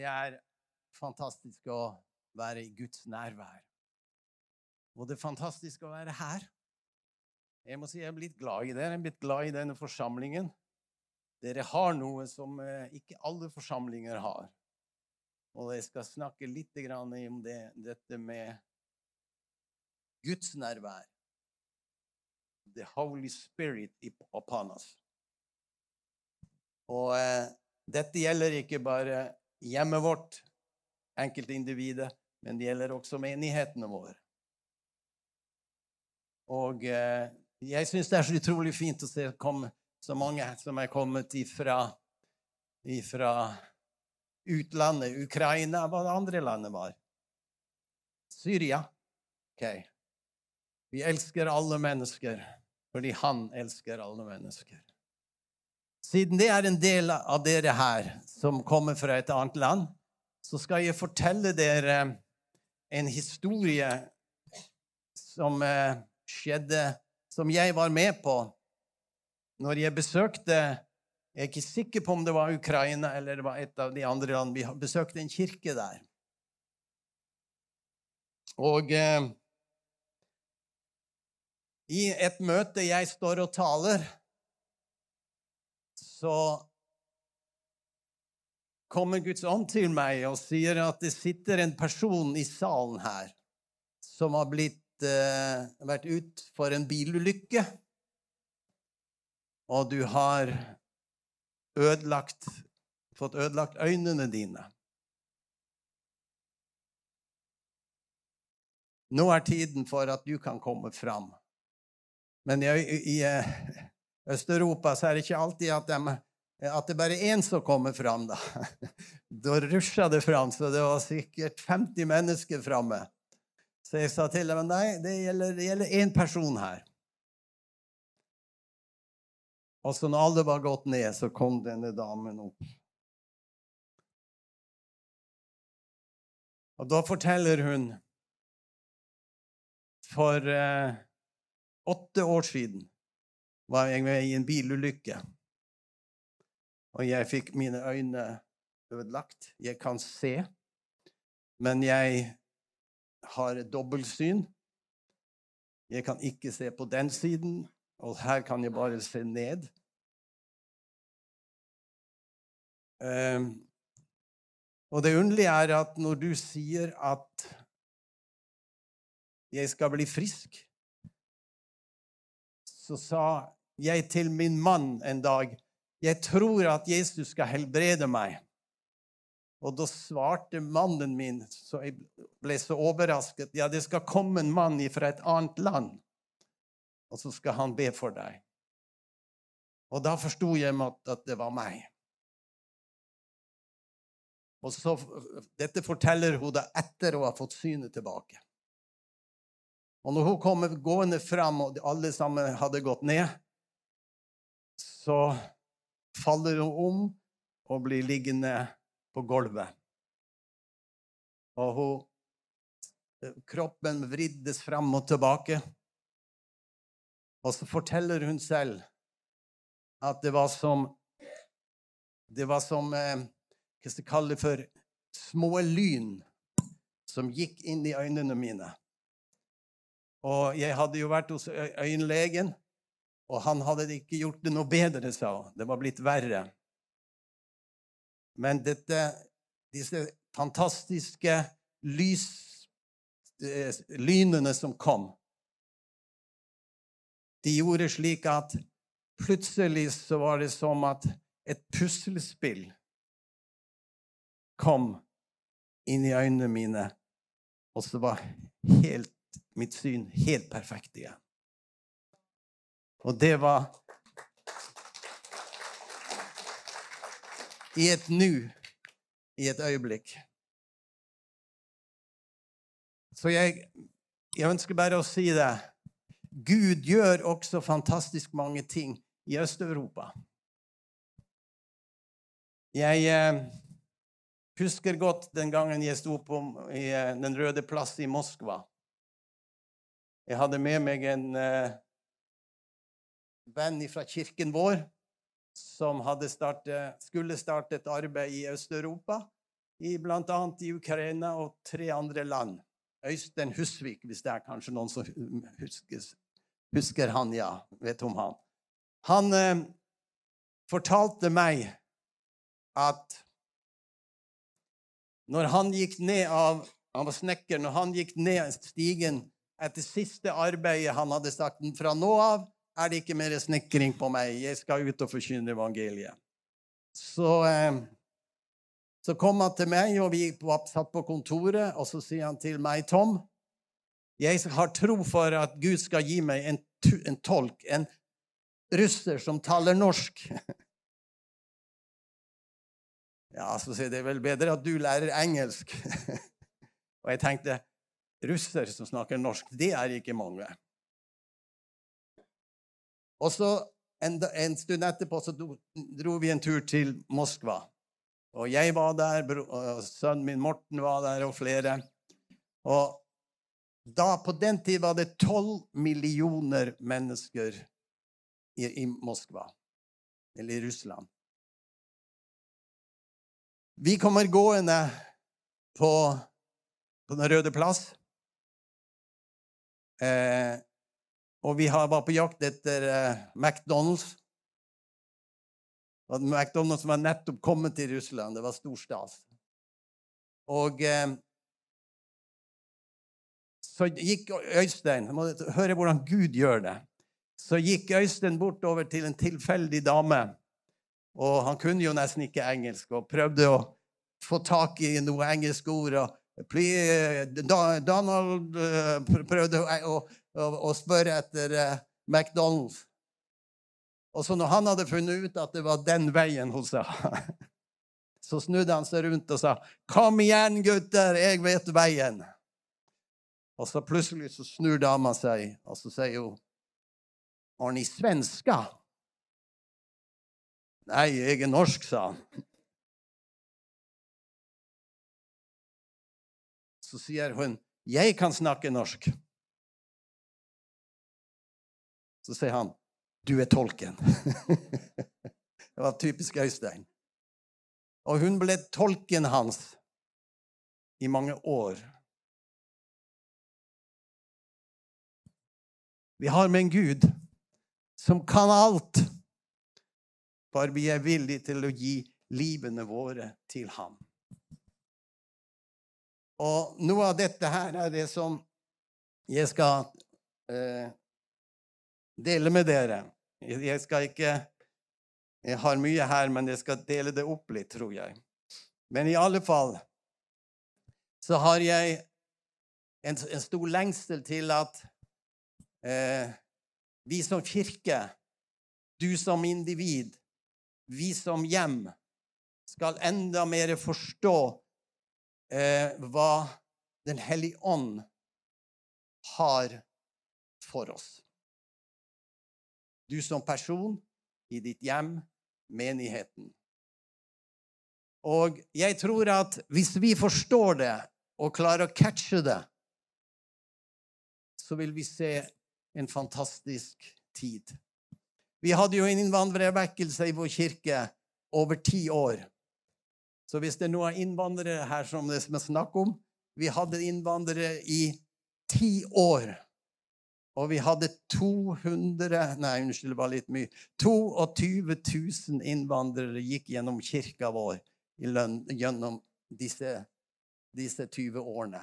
Det er fantastisk å være i Guds nærvær. Og det er fantastisk å være her. Jeg må si jeg er blitt glad i dere. Jeg er blitt glad i denne forsamlingen. Dere har noe som eh, ikke alle forsamlinger har. Og jeg skal snakke litt om det, dette med Guds nærvær. The Holy Spirit upon us. Og eh, dette gjelder ikke bare hjemmet vårt, enkeltindividet, men det gjelder også menighetene våre. Og eh, jeg syns det er så utrolig fint å se så mange som er kommet ifra, ifra utlandet. Ukraina, hva det andre landet var? Syria. Ok. Vi elsker alle mennesker fordi han elsker alle mennesker. Siden det er en del av dere her som kommer fra et annet land, så skal jeg fortelle dere en historie som eh, skjedde som jeg var med på når jeg besøkte Jeg er ikke sikker på om det var Ukraina eller det var et av de andre landene. Vi besøkte en kirke der. Og eh, i et møte jeg står og taler, så kommer Guds ånd til meg og sier at det sitter en person i salen her som har blitt uh, vært ut for en bilulykke, og du har ødelagt, fått ødelagt øynene dine. Nå er tiden for at du kan komme fram. Men i eh, Øst-Europa så er det ikke alltid at, de, at det bare er én som kommer fram. Da Da rusja det fram, så det var sikkert 50 mennesker framme. Så jeg sa til dem nei, det gjelder, det gjelder én person her. Og så når alle var gått ned, så kom denne damen opp. Og da forteller hun For eh, åtte år siden var jeg med i en bilulykke. Og jeg fikk mine øyne ødelagt. Jeg kan se, men jeg har et dobbeltsyn. Jeg kan ikke se på den siden, og her kan jeg bare se ned. Um, og det underlige er at når du sier at jeg skal bli frisk, så sa jeg til min mann en dag jeg tror at Jesus skal helbrede meg. Og da svarte mannen min, så jeg ble så overrasket, ja, det skal komme en mann fra et annet land, og så skal han be for deg. Og da forsto jeg at det var meg. Og så, Dette forteller hun da etter å ha fått synet tilbake. Og når hun kommer gående fram, og alle sammen hadde gått ned, så faller hun om og blir liggende på gulvet. Og hun, eh, kroppen vriddes fram og tilbake. Og så forteller hun selv at det var som Det var som eh, Hva skal jeg kalle det for små lyn som gikk inn i øynene mine. Og jeg hadde jo vært hos øyenlegen, og han hadde ikke gjort det noe bedre, sa hun. Det var blitt verre. Men dette, disse fantastiske lys, eh, lynene som kom, de gjorde slik at plutselig så var det som at et puslespill kom inn i øynene mine, og så var helt, mitt syn helt perfekt igjen. Og det var i et nu, i et øyeblikk. Så jeg, jeg ønsker bare å si det. Gud gjør også fantastisk mange ting i Øst-Europa. Jeg eh, husker godt den gangen jeg sto på i eh, Den røde plass i Moskva. Jeg hadde med meg en eh, venn fra kirken vår som startet, skulle starte et arbeid i Øst-Europa, bl.a. i Ukraina og tre andre land. Øystein Husvik, hvis det er kanskje noen som husker, husker han, ja. Vet om han. Han eh, fortalte meg at når han gikk ned av Han var snekker. Når han gikk ned stigen etter siste arbeidet han hadde sagt fra nå av, er det ikke mer snekring på meg. Jeg skal ut og forkynne evangeliet. Så, eh, så kom han til meg, og vi satt på kontoret, og så sier han til meg, Tom, jeg har tro for at Gud skal gi meg en, en tolk, en russer som taler norsk. Ja, så sier det er vel bedre at du lærer engelsk. og jeg tenkte russer som snakker norsk, det er ikke mange. Og så en, en stund etterpå så dro, vi en tur til Moskva. Og jeg var der, og sønnen min Morten var der, og flere. Og da, på den tid var det tolv millioner mennesker i, i Moskva, eller i Russland. Vi kommer gående på, på Den røde plass. Eh, og vi var på jakt etter eh, McDonald's. Og McDonald's var nettopp kommet til Russland. Det var stor stas. Og eh, så gikk Øystein Jeg må høre hvordan Gud gjør det. Så gikk Øystein bortover til en tilfeldig dame og han kunne jo nesten ikke engelsk og prøvde å få tak i noen engelske ord. Donald eh, prøvde å, å, og spørre etter uh, McDonald's. Og så når han hadde funnet ut at det var den veien hun sa, så snudde han seg rundt og sa, 'Kom igjen, gutter, jeg vet veien.' Og så plutselig så snur dama seg, og så sier hun, 'Har ni svenska?' Nei, jeg er norsk, sa han. Så sier hun, 'Jeg kan snakke norsk'. Så sier han, 'Du er tolken'. det var typisk Øystein. Og hun ble tolken hans i mange år. Vi har med en Gud som kan alt. Bare vi er villige til å gi livene våre til ham. Og noe av dette her er det som jeg skal eh, dele med dere. Jeg skal ikke Jeg har mye her, men jeg skal dele det opp litt, tror jeg. Men i alle fall så har jeg en, en stor lengsel til at eh, vi som kirke, du som individ, vi som hjem skal enda mer forstå eh, hva Den hellige ånd har for oss. Du som person, i ditt hjem, menigheten. Og jeg tror at hvis vi forstår det og klarer å catche det, så vil vi se en fantastisk tid. Vi hadde jo en innvandrervekkelse i vår kirke over ti år. Så hvis det er noen innvandrere her som det er snakk om Vi hadde innvandrere i ti år. Og vi hadde 200 Nei, unnskyld, det var litt mye. 22 000 innvandrere gikk gjennom kirka vår gjennom disse, disse 20 årene.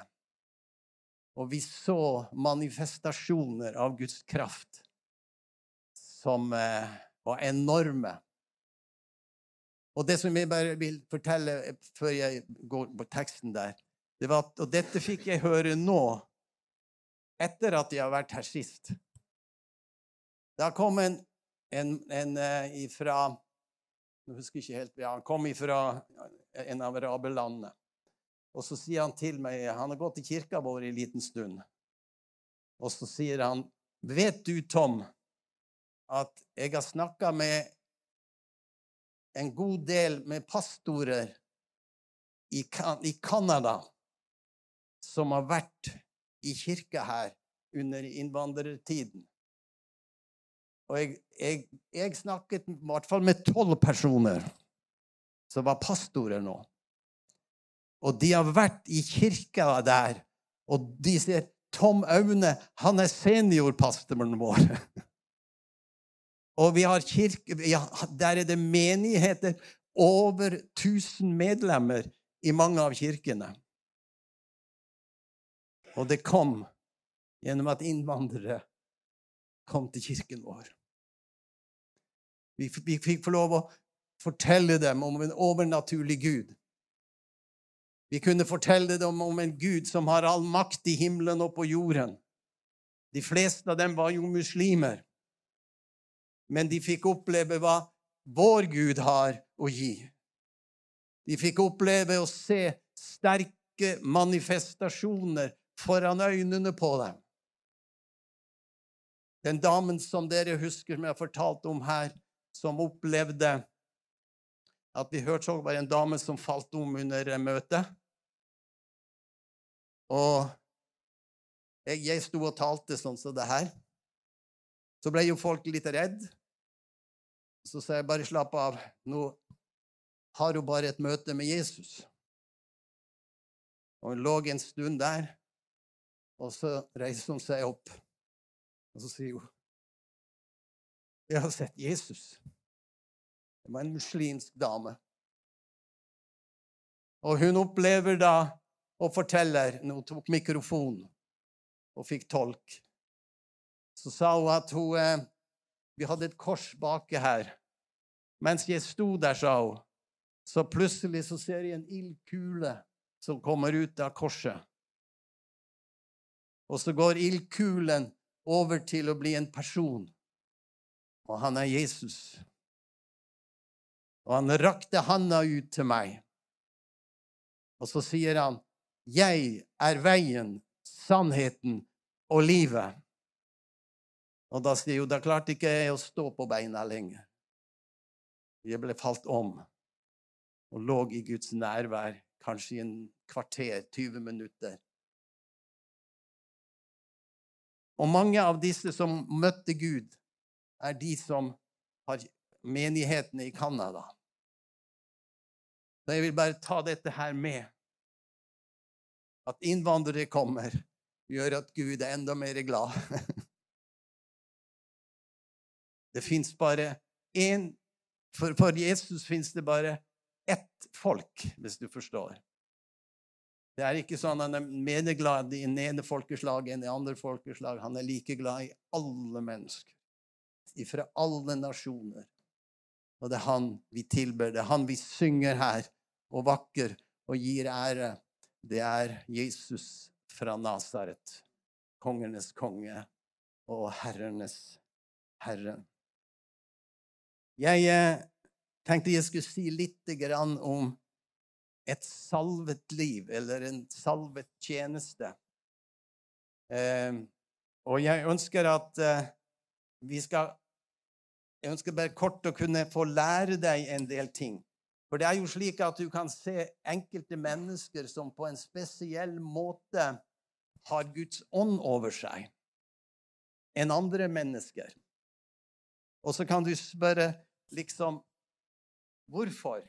Og vi så manifestasjoner av Guds kraft som eh, var enorme. Og det som jeg bare vil fortelle før jeg går på teksten der, det var at, Og dette fikk jeg høre nå, etter at jeg har vært her sist. Da kom en, en, en uh, ifra Jeg husker ikke helt ja, Han kom ifra en av araberlandene. Og så sier han til meg Han har gått i kirka vår en liten stund. Og så sier han, 'Vet du, Tom, at jeg har snakka med en god del med pastorer i Canada som har vært i kirka her under innvandrertiden. Og jeg, jeg, jeg snakket i hvert fall med tolv personer som var pastorer nå. Og de har vært i kirka der, og de sier Tom Aune, han er seniorpastoren vår. Og vi har kirke, ja, der er det menigheter, over 1000 medlemmer i mange av kirkene. Og det kom gjennom at innvandrere kom til kirken vår. Vi, fikk få lov å fortelle dem om en overnaturlig Gud. Vi kunne fortelle dem om en Gud som har all makt i himmelen og på jorden. De fleste av dem var jo muslimer. Men de fikk oppleve hva vår Gud har å gi. De fikk oppleve å se sterke manifestasjoner foran øynene på dem. Den damen som dere husker som jeg har fortalt om her, som opplevde at vi hørte så var en dame som falt om under møtet. Og jeg, jeg sto og talte sånn som det her. Så ble jo folk litt redd. Så sa jeg bare slapp av. Nå har hun bare et møte med Jesus. Og hun lå en stund der, og så reiser hun seg opp. Og så sier hun Jeg har sett Jesus. Det var en muslimsk dame. Og hun opplever da og forteller Når hun tok mikrofonen og fikk tolk, så sa hun at hun eh, Vi hadde et kors baki her. Mens jeg sto der, sa hun, så plutselig så ser jeg en ildkule som kommer ut av korset. Og så går ildkulen over til å bli en person, og han er Jesus. Og han rakte handa ut til meg, og så sier han, 'Jeg er veien, sannheten og livet'. Og da sier hun, da klarte ikke jeg å stå på beina lenger. Jeg ble falt om og lå i Guds nærvær kanskje i en kvarter, 20 minutter. Og mange av disse som møtte Gud, er de som har menighetene i Canada. Så jeg vil bare ta dette her med. At innvandrere kommer, gjør at Gud er enda mer glad. Det fins bare én for, for Jesus fins det bare ett folk, hvis du forstår. Det er ikke sånn at han er mer glad i det ene folkeslaget enn i andre folkeslag. Han er like glad i alle mennesker, fra alle nasjoner. Og det er han vi tilber, det er han vi synger her, og vakker og gir ære. Det er Jesus fra Nasaret, kongenes konge og herrenes herre. Jeg eh, tenkte jeg skulle si litt om et salvet liv, eller en salvet tjeneste. Eh, og jeg ønsker at eh, vi skal Jeg ønsker bare kort å kunne få lære deg en del ting. For det er jo slik at du kan se enkelte mennesker som på en spesiell måte har Guds ånd over seg enn andre mennesker. Og så kan du spørre liksom Hvorfor?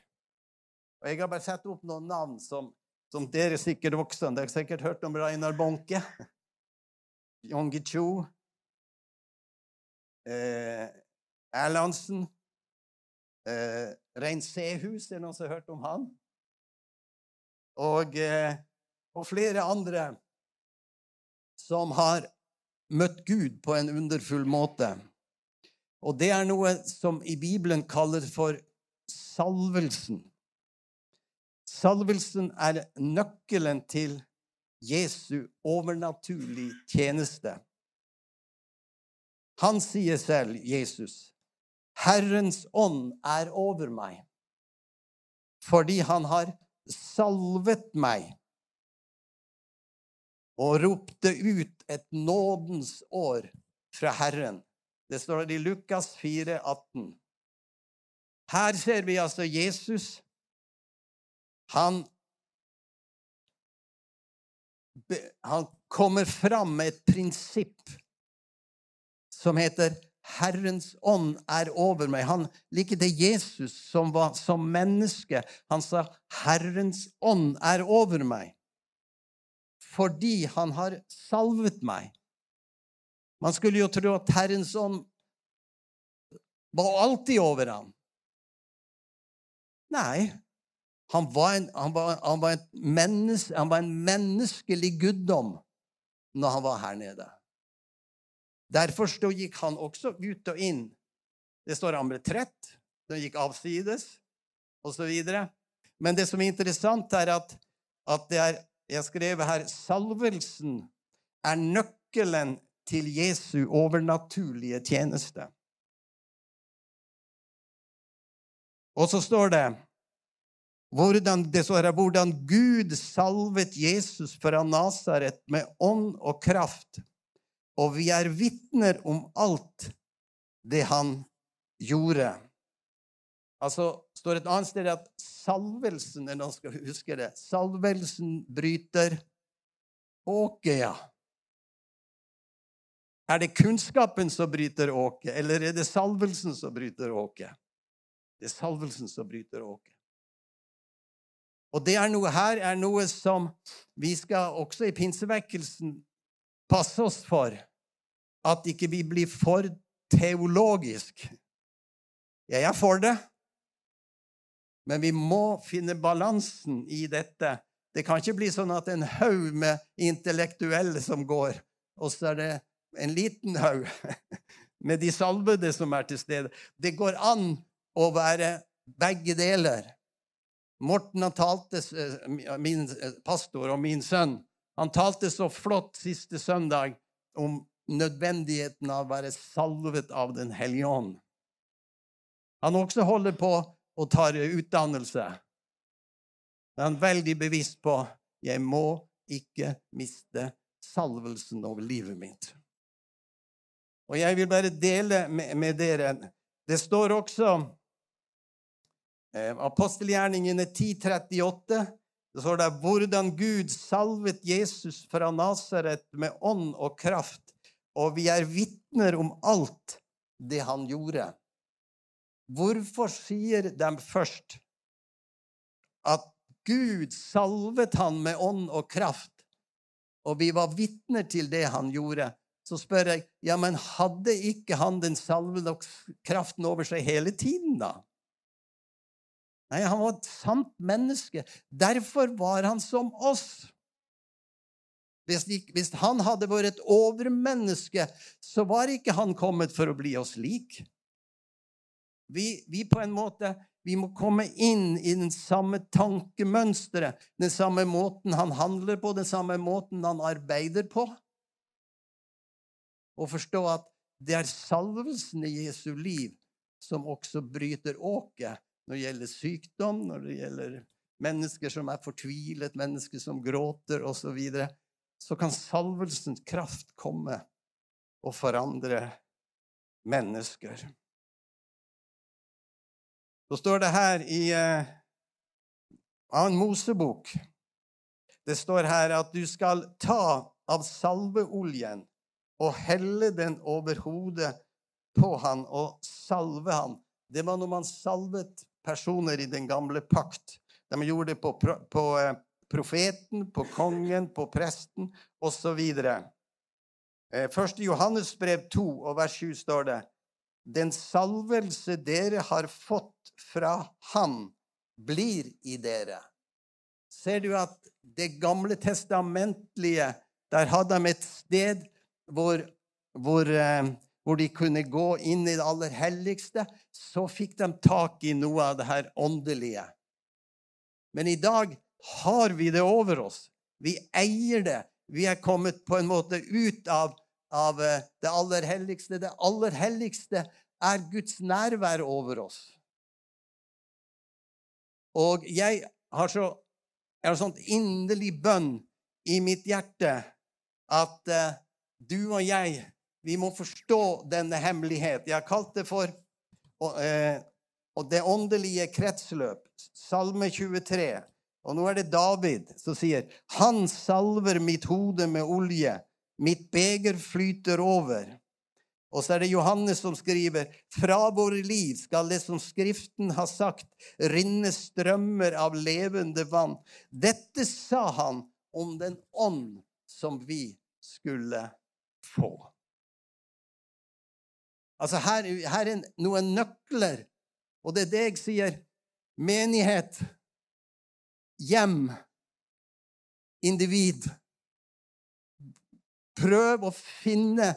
Og Jeg har bare satt opp noen navn som, som dere sikkert voksne Dere har sikkert hørt om Reinar Bonke. Yongi Cho. Eh, Erlandsen. Eh, Rein Sehus, er det noen som har hørt om han? Og, eh, og flere andre som har møtt Gud på en underfull måte. Og det er noe som i Bibelen kaller for salvelsen. Salvelsen er nøkkelen til Jesu overnaturlig tjeneste. Han sier selv, Jesus, Herrens ånd er over meg, fordi han har salvet meg og ropte ut et nådens år fra Herren. Det står i Lukas 4, 18. Her ser vi altså Jesus. Han, han kommer fram med et prinsipp som heter Herrens ånd er over meg. Han liker det Jesus som var som menneske. Han sa, 'Herrens ånd er over meg', fordi han har salvet meg. Man skulle jo tro at Herrens ånd var alltid over ham. Nei, han var en, han var, han var menneske, han var en menneskelig guddom når han var her nede. Derfor gikk han også ut og inn. Det står han ble trett, den gikk avsides, osv. Men det som er interessant, er at, at det er Jeg skrev her salvelsen er nøkkelen til Jesu overnaturlige tjeneste. Og så står det hvordan, det står her, hvordan Gud salvet Jesus fra Nasaret med ånd og kraft, og vi er vitner om alt det han gjorde. Altså står et annet sted at salvelsen eller skal skal huske det, salvelsen bryter åket, ja. Er det kunnskapen som bryter åket, eller er det salvelsen som bryter åket? Det er salvelsen som bryter åket. Og det er noe her er noe som vi skal også i pinsevekkelsen passe oss for. At ikke vi blir for teologisk. Jeg er for det, men vi må finne balansen i dette. Det kan ikke bli sånn at en haug med intellektuelle som går, og så er det en liten haug med de salvede som er til stede. Det går an å være begge deler. Morten han talte, eh, min eh, pastor og min sønn, han talte så flott siste søndag om nødvendigheten av å være salvet av Den hellige ånd. Han også holder på og tar utdannelse. Han er veldig bevisst på jeg må ikke miste salvelsen over livet mitt. Og jeg vil bare dele med, med dere Det står også Eh, apostelgjerningene 10.38 så står det hvordan Gud salvet Jesus fra Nasaret med ånd og kraft, og vi er vitner om alt det han gjorde. Hvorfor sier de først at Gud salvet han med ånd og kraft, og vi var vitner til det han gjorde? Så spør jeg, ja, men hadde ikke han den salvede kraften over seg hele tiden, da? Nei, han var et sant menneske. Derfor var han som oss. Hvis, han hadde vært et overmenneske, så var ikke han kommet for å bli oss lik. Vi, vi på en måte vi må komme inn i den samme tankemønsteret, den samme måten han handler på, den samme måten han arbeider på. Og forstå at det er salvelsen i Jesu liv som også bryter åket når det gjelder sykdom, når det gjelder mennesker som er fortvilet, mennesker som gråter osv., så, videre, så kan salvelsens kraft komme og forandre mennesker. Så står det her i uh, annen Mosebok Det står her at du skal ta av salveoljen og helle den over hodet på han og salve han. Det var når man salvet personer i den gamle pakt. De gjorde det på, på eh, profeten, på kongen, på presten osv. Først første Johannes brev 2 og vers 7 står det Den salvelse dere har fått fra Han, blir i dere. Ser du at det gamle testamentlige Der hadde de et sted hvor, hvor eh, hvor de kunne gå inn i det aller helligste, så fikk de tak i noe av det her åndelige. Men i dag har vi det over oss. Vi eier det. Vi er kommet på en måte ut av, av eh, det aller helligste. Det aller helligste er Guds nærvær over oss. Og jeg har så jeg har sånn inderlig bønn i mitt hjerte at uh, du og jeg vi må forstå denne hemmelighet. Jeg har kalt det for eh, det åndelige kretsløp. Salme 23. Og nå er det David som sier Han salver mitt hode med olje. Mitt beger flyter over. Og så er det Johannes som skriver fra våre liv skal det som Skriften har sagt, rinne strømmer av levende vann. Dette sa han om den ånd som vi skulle få. Altså her, her er noen nøkler, og det er det jeg sier. Menighet, hjem, individ. Prøv å finne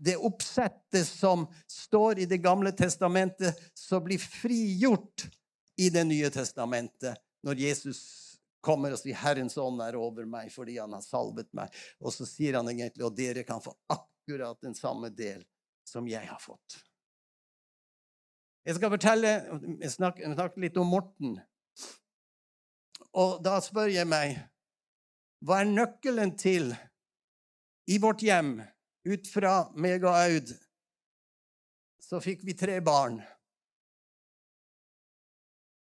det oppsettet som står i Det gamle testamentet, som blir frigjort i Det nye testamentet når Jesus kommer og sier 'Herrens ånd er over meg fordi han har salvet meg'. Og så sier han egentlig 'og dere kan få akkurat den samme del som jeg har fått'. Jeg skal fortelle, jeg snakker, snak litt om Morten. Og da spør jeg meg hva er nøkkelen til i vårt hjem ut fra meg og Aud så fikk vi tre barn.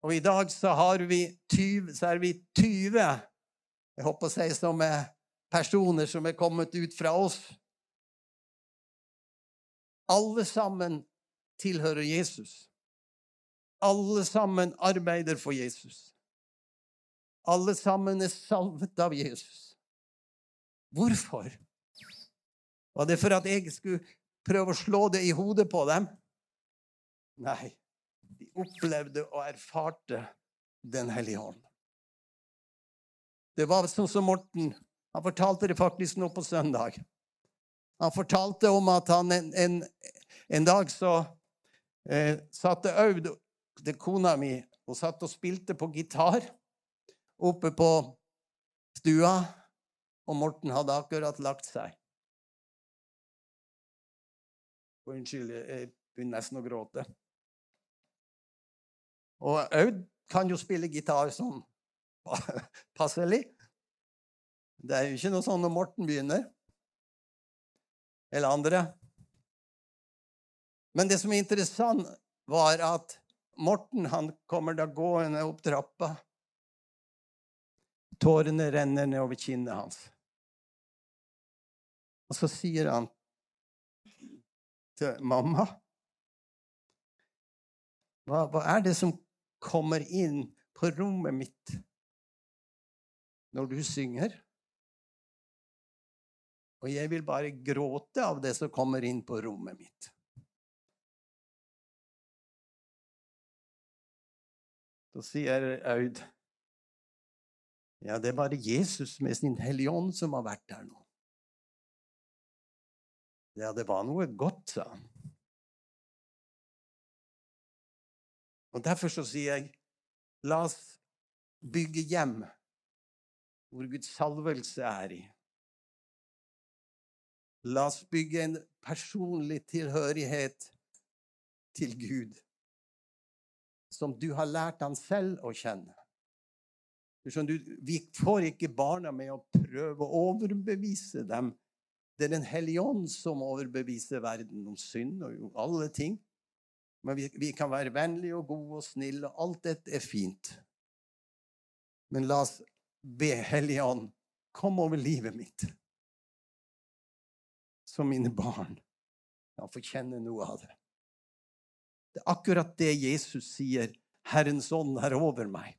Og i dag så, vi 20, så er vi 20 jeg håper å si som er personer som er kommet ut fra oss. Alle sammen tilhører Jesus. Alle sammen arbeider for Jesus. Alle sammen er salvet av Jesus. Hvorfor? Var det for at jeg skulle prøve å slå det i hodet på dem? Nei. De opplevde og erfarte Den hellige ånd. Det var sånn som Morten. Han fortalte det faktisk nå på søndag. Han fortalte om at han en, en, en dag så eh, satte Aud, det kona mi, og satt og spilte på gitar oppe på stua, og Morten hadde akkurat lagt seg. Unnskyld, jeg begynner nesten å gråte. Og Aud kan jo spille gitar sånn passelig. Det er jo ikke noe sånn når Morten begynner. Eller andre. Men det som er interessant, var at Morten han kommer da gående opp trappa. Tårene renner nedover kinnet hans. Og så sier han til mamma. Hva, hva, er det som kommer inn på rommet mitt når du synger? Og jeg vil bare gråte av det som kommer inn på rommet mitt. Så sier Aud ja, det er bare Jesus med sin Hellige Ånd som har vært der nå. Ja, det var noe godt, sa han. Og Derfor så sier jeg, la oss bygge hjem hvor Guds salvelse er i. La oss bygge en personlig tilhørighet til Gud, som du har lært han selv å kjenne. Vi får ikke barna med å prøve å overbevise dem det er Den hellige ånd som overbeviser verden om synd og alle ting. Men vi, vi kan være vennlige og gode og snille, og alt dette er fint. Men la oss be Hellige Ånd, kom over livet mitt. Så mine barn kan få kjenne noe av det. Det er akkurat det Jesus sier. Herrens ånd er over meg.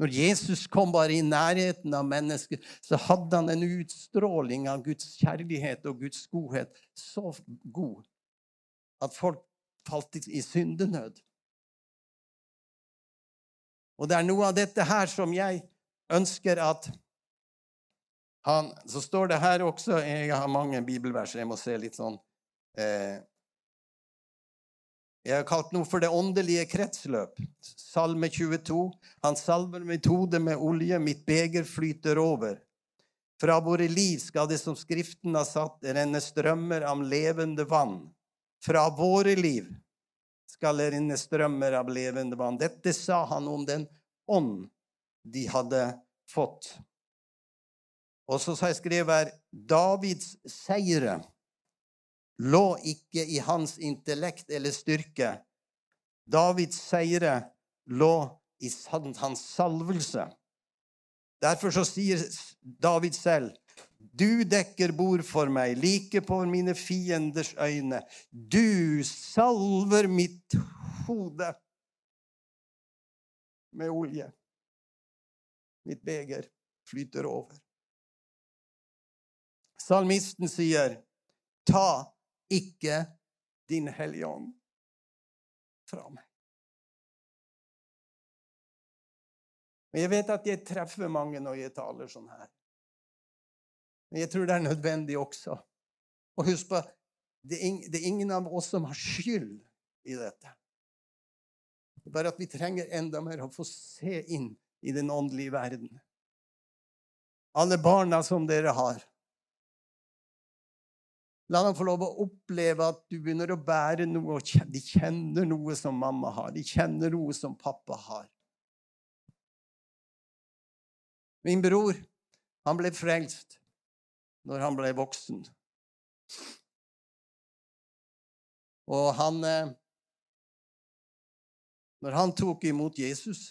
Når Jesus kom bare i nærheten av mennesket, så hadde han en utstråling av Guds kjærlighet og Guds godhet så god at folk falt i syndenød. Og det er noe av dette her som jeg ønsker at han Så står det her også Jeg har mange bibelvers, jeg må se litt sånn eh, jeg har kalt noe for det åndelige kretsløp. Salme 22. Han salver mitt hode med olje, mitt beger flyter over. Fra våre liv skal det som Skriften har satt, renne strømmer av levende vann. Fra våre liv skal det renne strømmer av levende vann. Dette sa han om den ånd de hadde fått. Og så har jeg skrevet Davids seire lå ikke i hans intellekt eller styrke. Davids seire lå i hans salvelse. Derfor så sier David selv, Du dekker bord for meg, like på mine fienders øyne. Du salver mitt hode med olje. Mitt beger flyter over. Salmisten sier, ta ikke din Hellige Ånd fra meg. Men jeg vet at jeg treffer mange når jeg taler sånn her. Men jeg tror det er nødvendig også. Og husk på, det er ingen av oss som har skyld i dette. Det er bare at vi trenger enda mer å få se inn i den åndelige verden. Alle barna som dere har. La dem få lov å oppleve at du begynner å bære noe, og de kjenner noe som mamma har. De kjenner noe som pappa har. Min bror, han ble frelst når han ble voksen. Og han eh, Når han tok imot Jesus,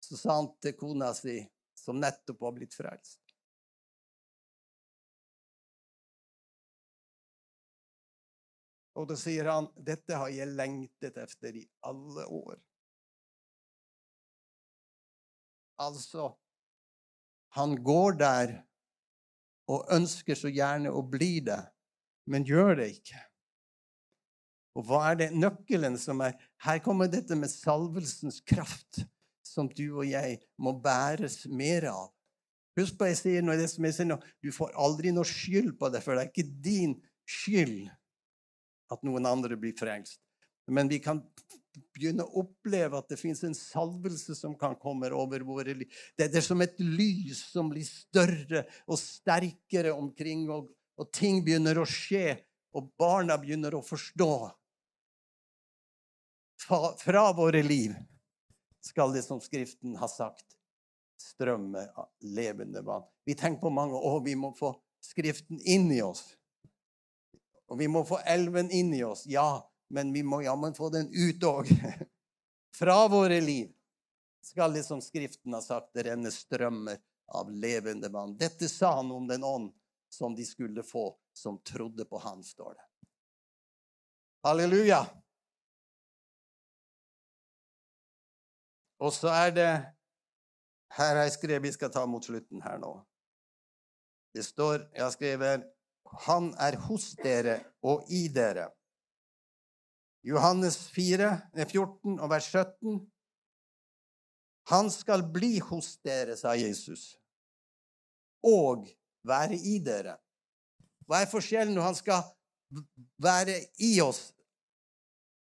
så sa han til kona si, som nettopp var blitt frelst Og da sier han, 'Dette har jeg lengtet etter i alle år'. Altså Han går der og ønsker så gjerne å bli det, men gjør det ikke. Og hva er det nøkkelen som er Her kommer dette med salvelsens kraft, som du og jeg må bæres mer av. Husk på jeg sier nå, det som jeg sier nå, du får aldri noe skyld på det, for det er ikke din skyld at noen andre blir frelst. Men vi kan begynne å oppleve at det fins en salvelse som kan komme over våre liv. Det er som et lys som blir større og sterkere omkring, og, og ting begynner å skje, og barna begynner å forstå. Fra, fra våre liv skal det, som Skriften har sagt, strømme av levende vann. Vi tenker på mange år vi må få Skriften inn i oss. Og vi må få elven inn i oss. Ja, men vi må jammen få den ut òg. Fra våre liv skal det, som Skriften har sagt, det renne strømmer av levende vann. Dette sa han om den ånd som de skulle få, som trodde på han, står det. Halleluja! Og så er det Her har jeg skrevet Vi skal ta mot slutten her nå. Det står Jeg har skrevet Han er hos dere og i dere. Johannes 4, 14 og vers 17. Han skal bli hos dere, sa Jesus, og være i dere. Hva er forskjellen når han skal være i oss?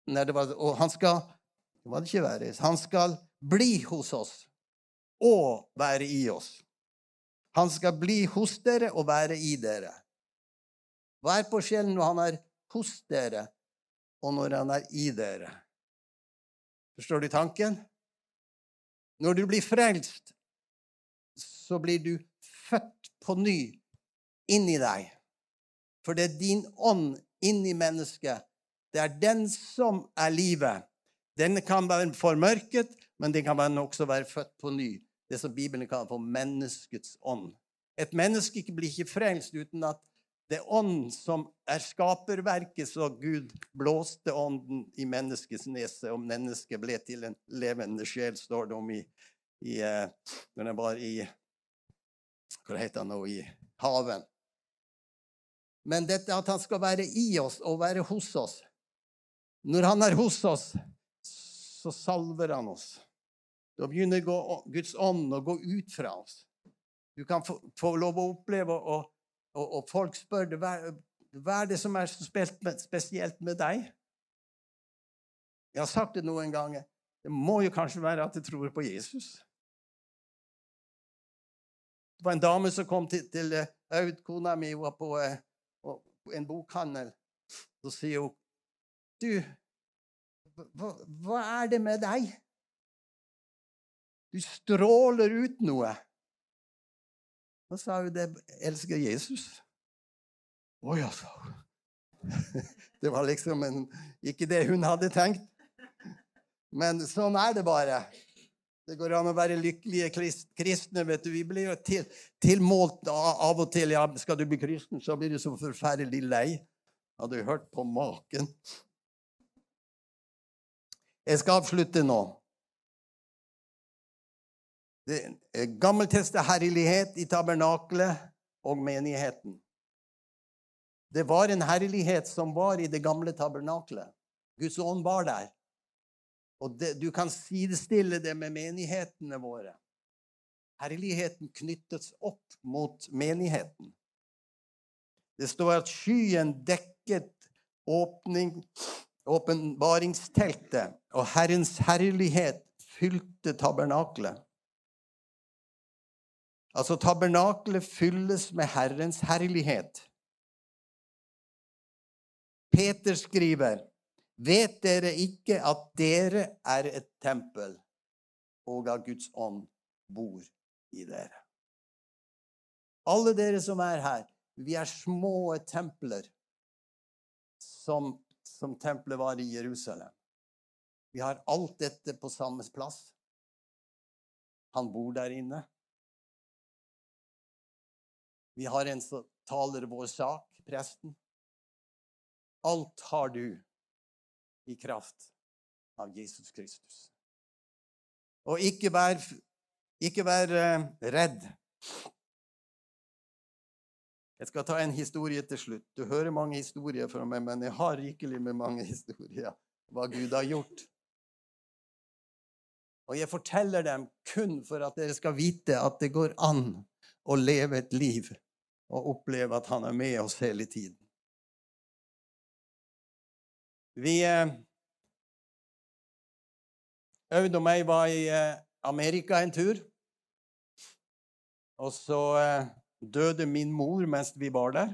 Var, og han skal var det ikke være? Han skal bli hos oss og være i oss. Han skal bli hos dere og være i dere. Hva er forskjellen når han er hos dere og når han er i dere. Forstår du tanken? Når du blir frelst, så blir du født på ny inni deg. For det er din ånd inni mennesket. Det er den som er livet. Den kan være formørket, men den kan også være født på ny. Det som Bibelen kaller for menneskets ånd. Et menneske blir ikke frelst uten at det er ånd som er skaperverket, så Gud blåste ånden i menneskets nese, og mennesket ble til en levende sjel, står det om i, i uh, når den var i Hva heter han nå? I haven. Men dette at han skal være i oss og være hos oss Når han er hos oss, så salver han oss. Da begynner Guds ånd å gå ut fra oss. Du kan få, få lov å oppleve å og, og folk spør hva, hva, er det som er spesielt med deg? Jeg har sagt det noen ganger. Det må jo kanskje være at jeg tror på Jesus. Det var en dame som kom til, til eh, Aud, kona mi, var på, eh, på en bokhandel. Så sier hun, 'Du, hva, hva er det med deg?' Du stråler ut noe. Da sa hun det elsker Jesus. Å ja, sa hun. Det var liksom en, ikke det hun hadde tenkt. Men sånn er det bare. Det går an å være lykkelige kristne. vet du. Vi blir jo til, tilmålt av og til. Ja, skal du bli kristen, så blir du så forferdelig lei. Hadde du hørt på maken? Jeg skal avslutte nå. Det Gammelteste herlighet i tabernaklet og menigheten. Det var en herlighet som var i det gamle tabernaklet. Guds ånd var der. Og det, du kan sidestille det med menighetene våre. Herligheten knyttes opp mot menigheten. Det står at skyen dekket åpning, åpenbaringsteltet, og Herrens herlighet fylte tabernaklet. Altså, tabernaklet fylles med Herrens herlighet. Peter skriver, Vet dere ikke at dere er et tempel, og at Guds ånd bor i dere? Alle dere som er her, vi er små templer, som, som tempelet var i Jerusalem. Vi har alt dette på samme plass. Han bor der inne. Vi har en som taler vår sak, presten. Alt har du i kraft av Jesus Kristus. Og ikke vær, ikke vær eh, redd. Jeg skal ta en historie til slutt. Du hører mange historier fra meg, men jeg har rikelig med mange historier hva Gud har gjort. Og jeg forteller dem kun for at dere skal vite at det går an å leve et liv og oppleve at han er med oss hele tiden. Vi eh, Aud og meg var i eh, Amerika en tur. Og så eh, døde min mor mens vi var der.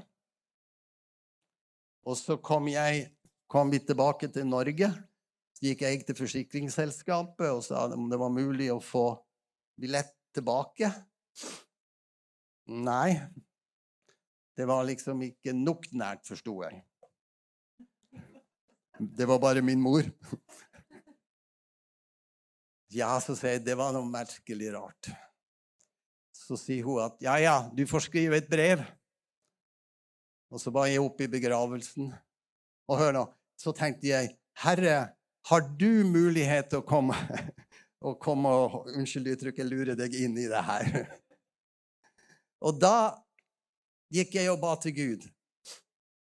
Og så kom, jeg, kom vi tilbake til Norge. Så gikk jeg til forsikringsselskapet og sa om det var mulig å få billett tilbake. Nei. Det var liksom ikke nok nært, forsto jeg. Det var bare min mor. Ja, så sier jeg, det var noe merkelig rart. Så sier hun at ja, ja, du får skrive et brev. Og så var jeg oppe i begravelsen. Og hør nå, så tenkte jeg, Herre, har du mulighet til å komme og komme og Unnskyld uttrykket, lure deg inn i det her? Og da gikk jeg og ba til Gud.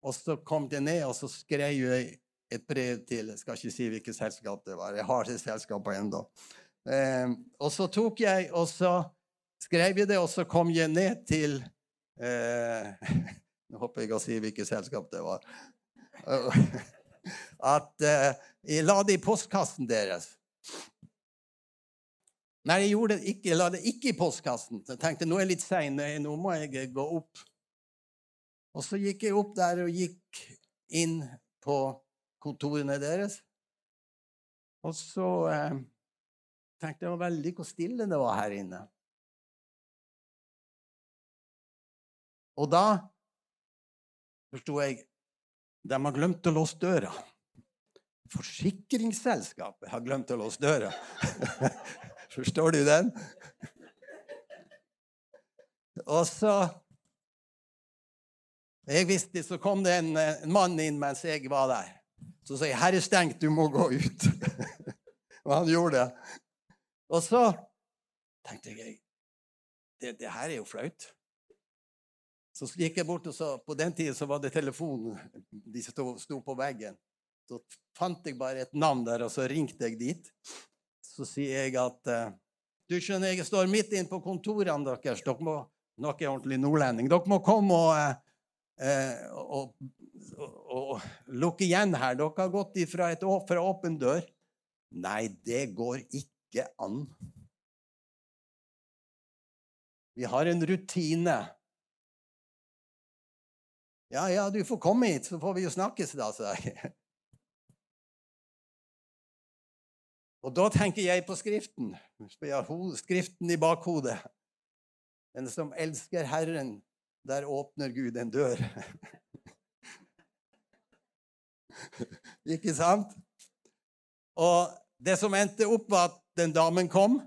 Og så kom jeg ned, og så skrev jeg et brev til Jeg skal ikke si hvilket selskap det var. Jeg har det selskapet ennå. Eh, og så tok jeg, og så skrev jeg det, og så kom jeg ned til eh, Nå håper jeg å si hvilket selskap det var. At eh, jeg la det i postkassen deres. Nei, jeg gjorde det ikke. Jeg la det ikke i postkassen. Jeg tenkte nå er jeg litt sein, nå må jeg gå opp. Og så gikk jeg opp der og gikk inn på kontorene deres. Og så eh, tenkte jeg veldig hvor stille det var her inne. Og da forsto jeg de har glemt å låse døra. Forsikringsselskapet har glemt å låse døra. Forstår du den? Og så jeg visste, Så kom det en, en mann inn mens jeg var der. Så sa jeg 'Her er stengt, du må gå ut'. og han gjorde det. Og så tenkte jeg det, det her er jo flaut. Så gikk jeg bort og så På den tida så var det telefonen. De sto, sto på veggen. Så fant jeg bare et navn der, og så ringte jeg dit. Så sier jeg at eh, Du skjønner, jeg står midt inne på kontorene deres. Dere må dere er ordentlig nordlending. Dere må komme og, eh, og, og, og, igjen her. Dere har gått ifra et, fra åpen dør. Nei, det går ikke an. Vi har en rutine. Ja, ja, du får komme hit, så får vi jo snakkes, da, sa jeg. Og da tenker jeg på Skriften. Skriften i bakhodet. Den som elsker Herren, der åpner Gud en dør. Ikke sant? Og det som endte opp, var at den damen kom.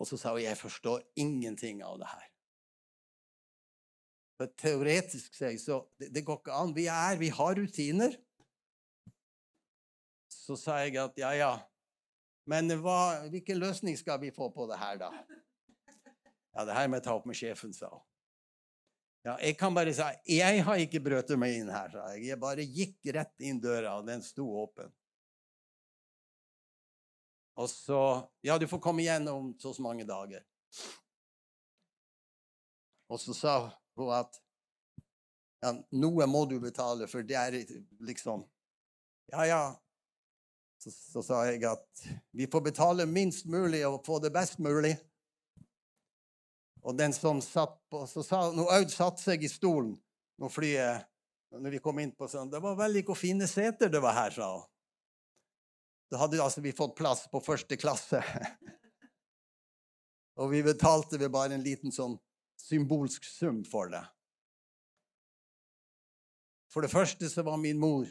Og så sa hun jeg forstår ingenting av det her. For teoretisk sett så det, det går ikke an. Vi er, vi har rutiner. Så sa jeg at ja, ja. Men hva, hvilken løsning skal vi få på det her, da? Ja, det her må jeg ta opp med sjefen, sa hun. Ja, jeg kan bare si jeg har ikke brøtet meg inn her, sa jeg. Jeg bare gikk rett inn døra, og den sto åpen. Og så Ja, du får komme igjen om så mange dager. Og så sa hun at ja, noe må du betale, for det er liksom Ja, ja. Så, så sa jeg at vi får betale minst mulig og få det best mulig. Og den som satt på Så sa når Aud satte seg i stolen når flyet når vi kom inn på sånn, Det var veldig hvor fine seter det var her, sa hun. Da hadde altså vi fått plass på første klasse. Og vi betalte vel bare en liten sånn symbolsk sum for det. For det første så var min mor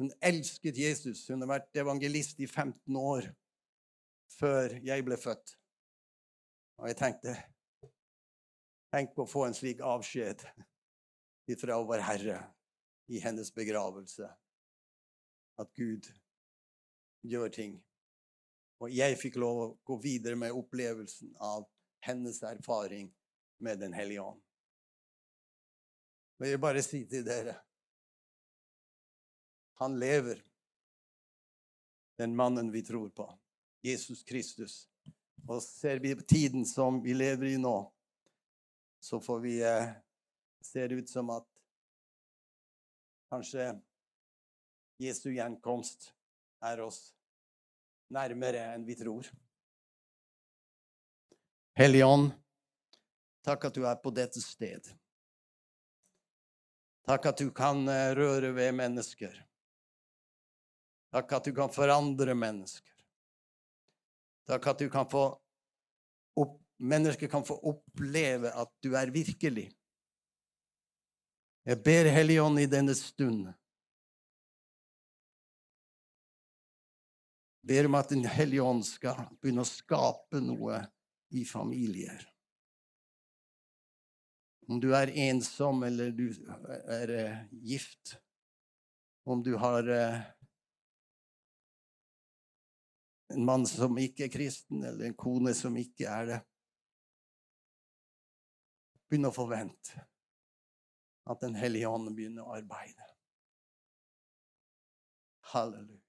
Hun elsket Jesus. Hun har vært evangelist i 15 år før jeg ble født. Og jeg tenkte Tenk på å få en slik avskjed fra vår Herre i hennes begravelse. At Gud gjør ting. Og jeg fikk lov å gå videre med opplevelsen av hennes erfaring med Den hellige ånd. Men jeg bare si til dere Han lever, den mannen vi tror på. Jesus Kristus. Og ser vi på tiden som vi lever i nå, så får vi eh, Ser det ut som at kanskje Jesu gjenkomst er oss nærmere enn vi tror. Hellige Ånd, takk at du er på dette sted. Takk at du kan eh, røre ved mennesker. Takk at du kan forandre mennesker. Takk at du kan få opp, mennesker kan få oppleve at du er virkelig. Jeg ber Helligånd i denne stund ber om at Den hellige ånd skal begynne å skape noe i familier. Om du er ensom eller du er uh, gift, om du har uh, en mann som ikke er kristen, eller en kone som ikke er det Begynn å forvente at Den hellige ånd begynner å arbeide. Halleluja.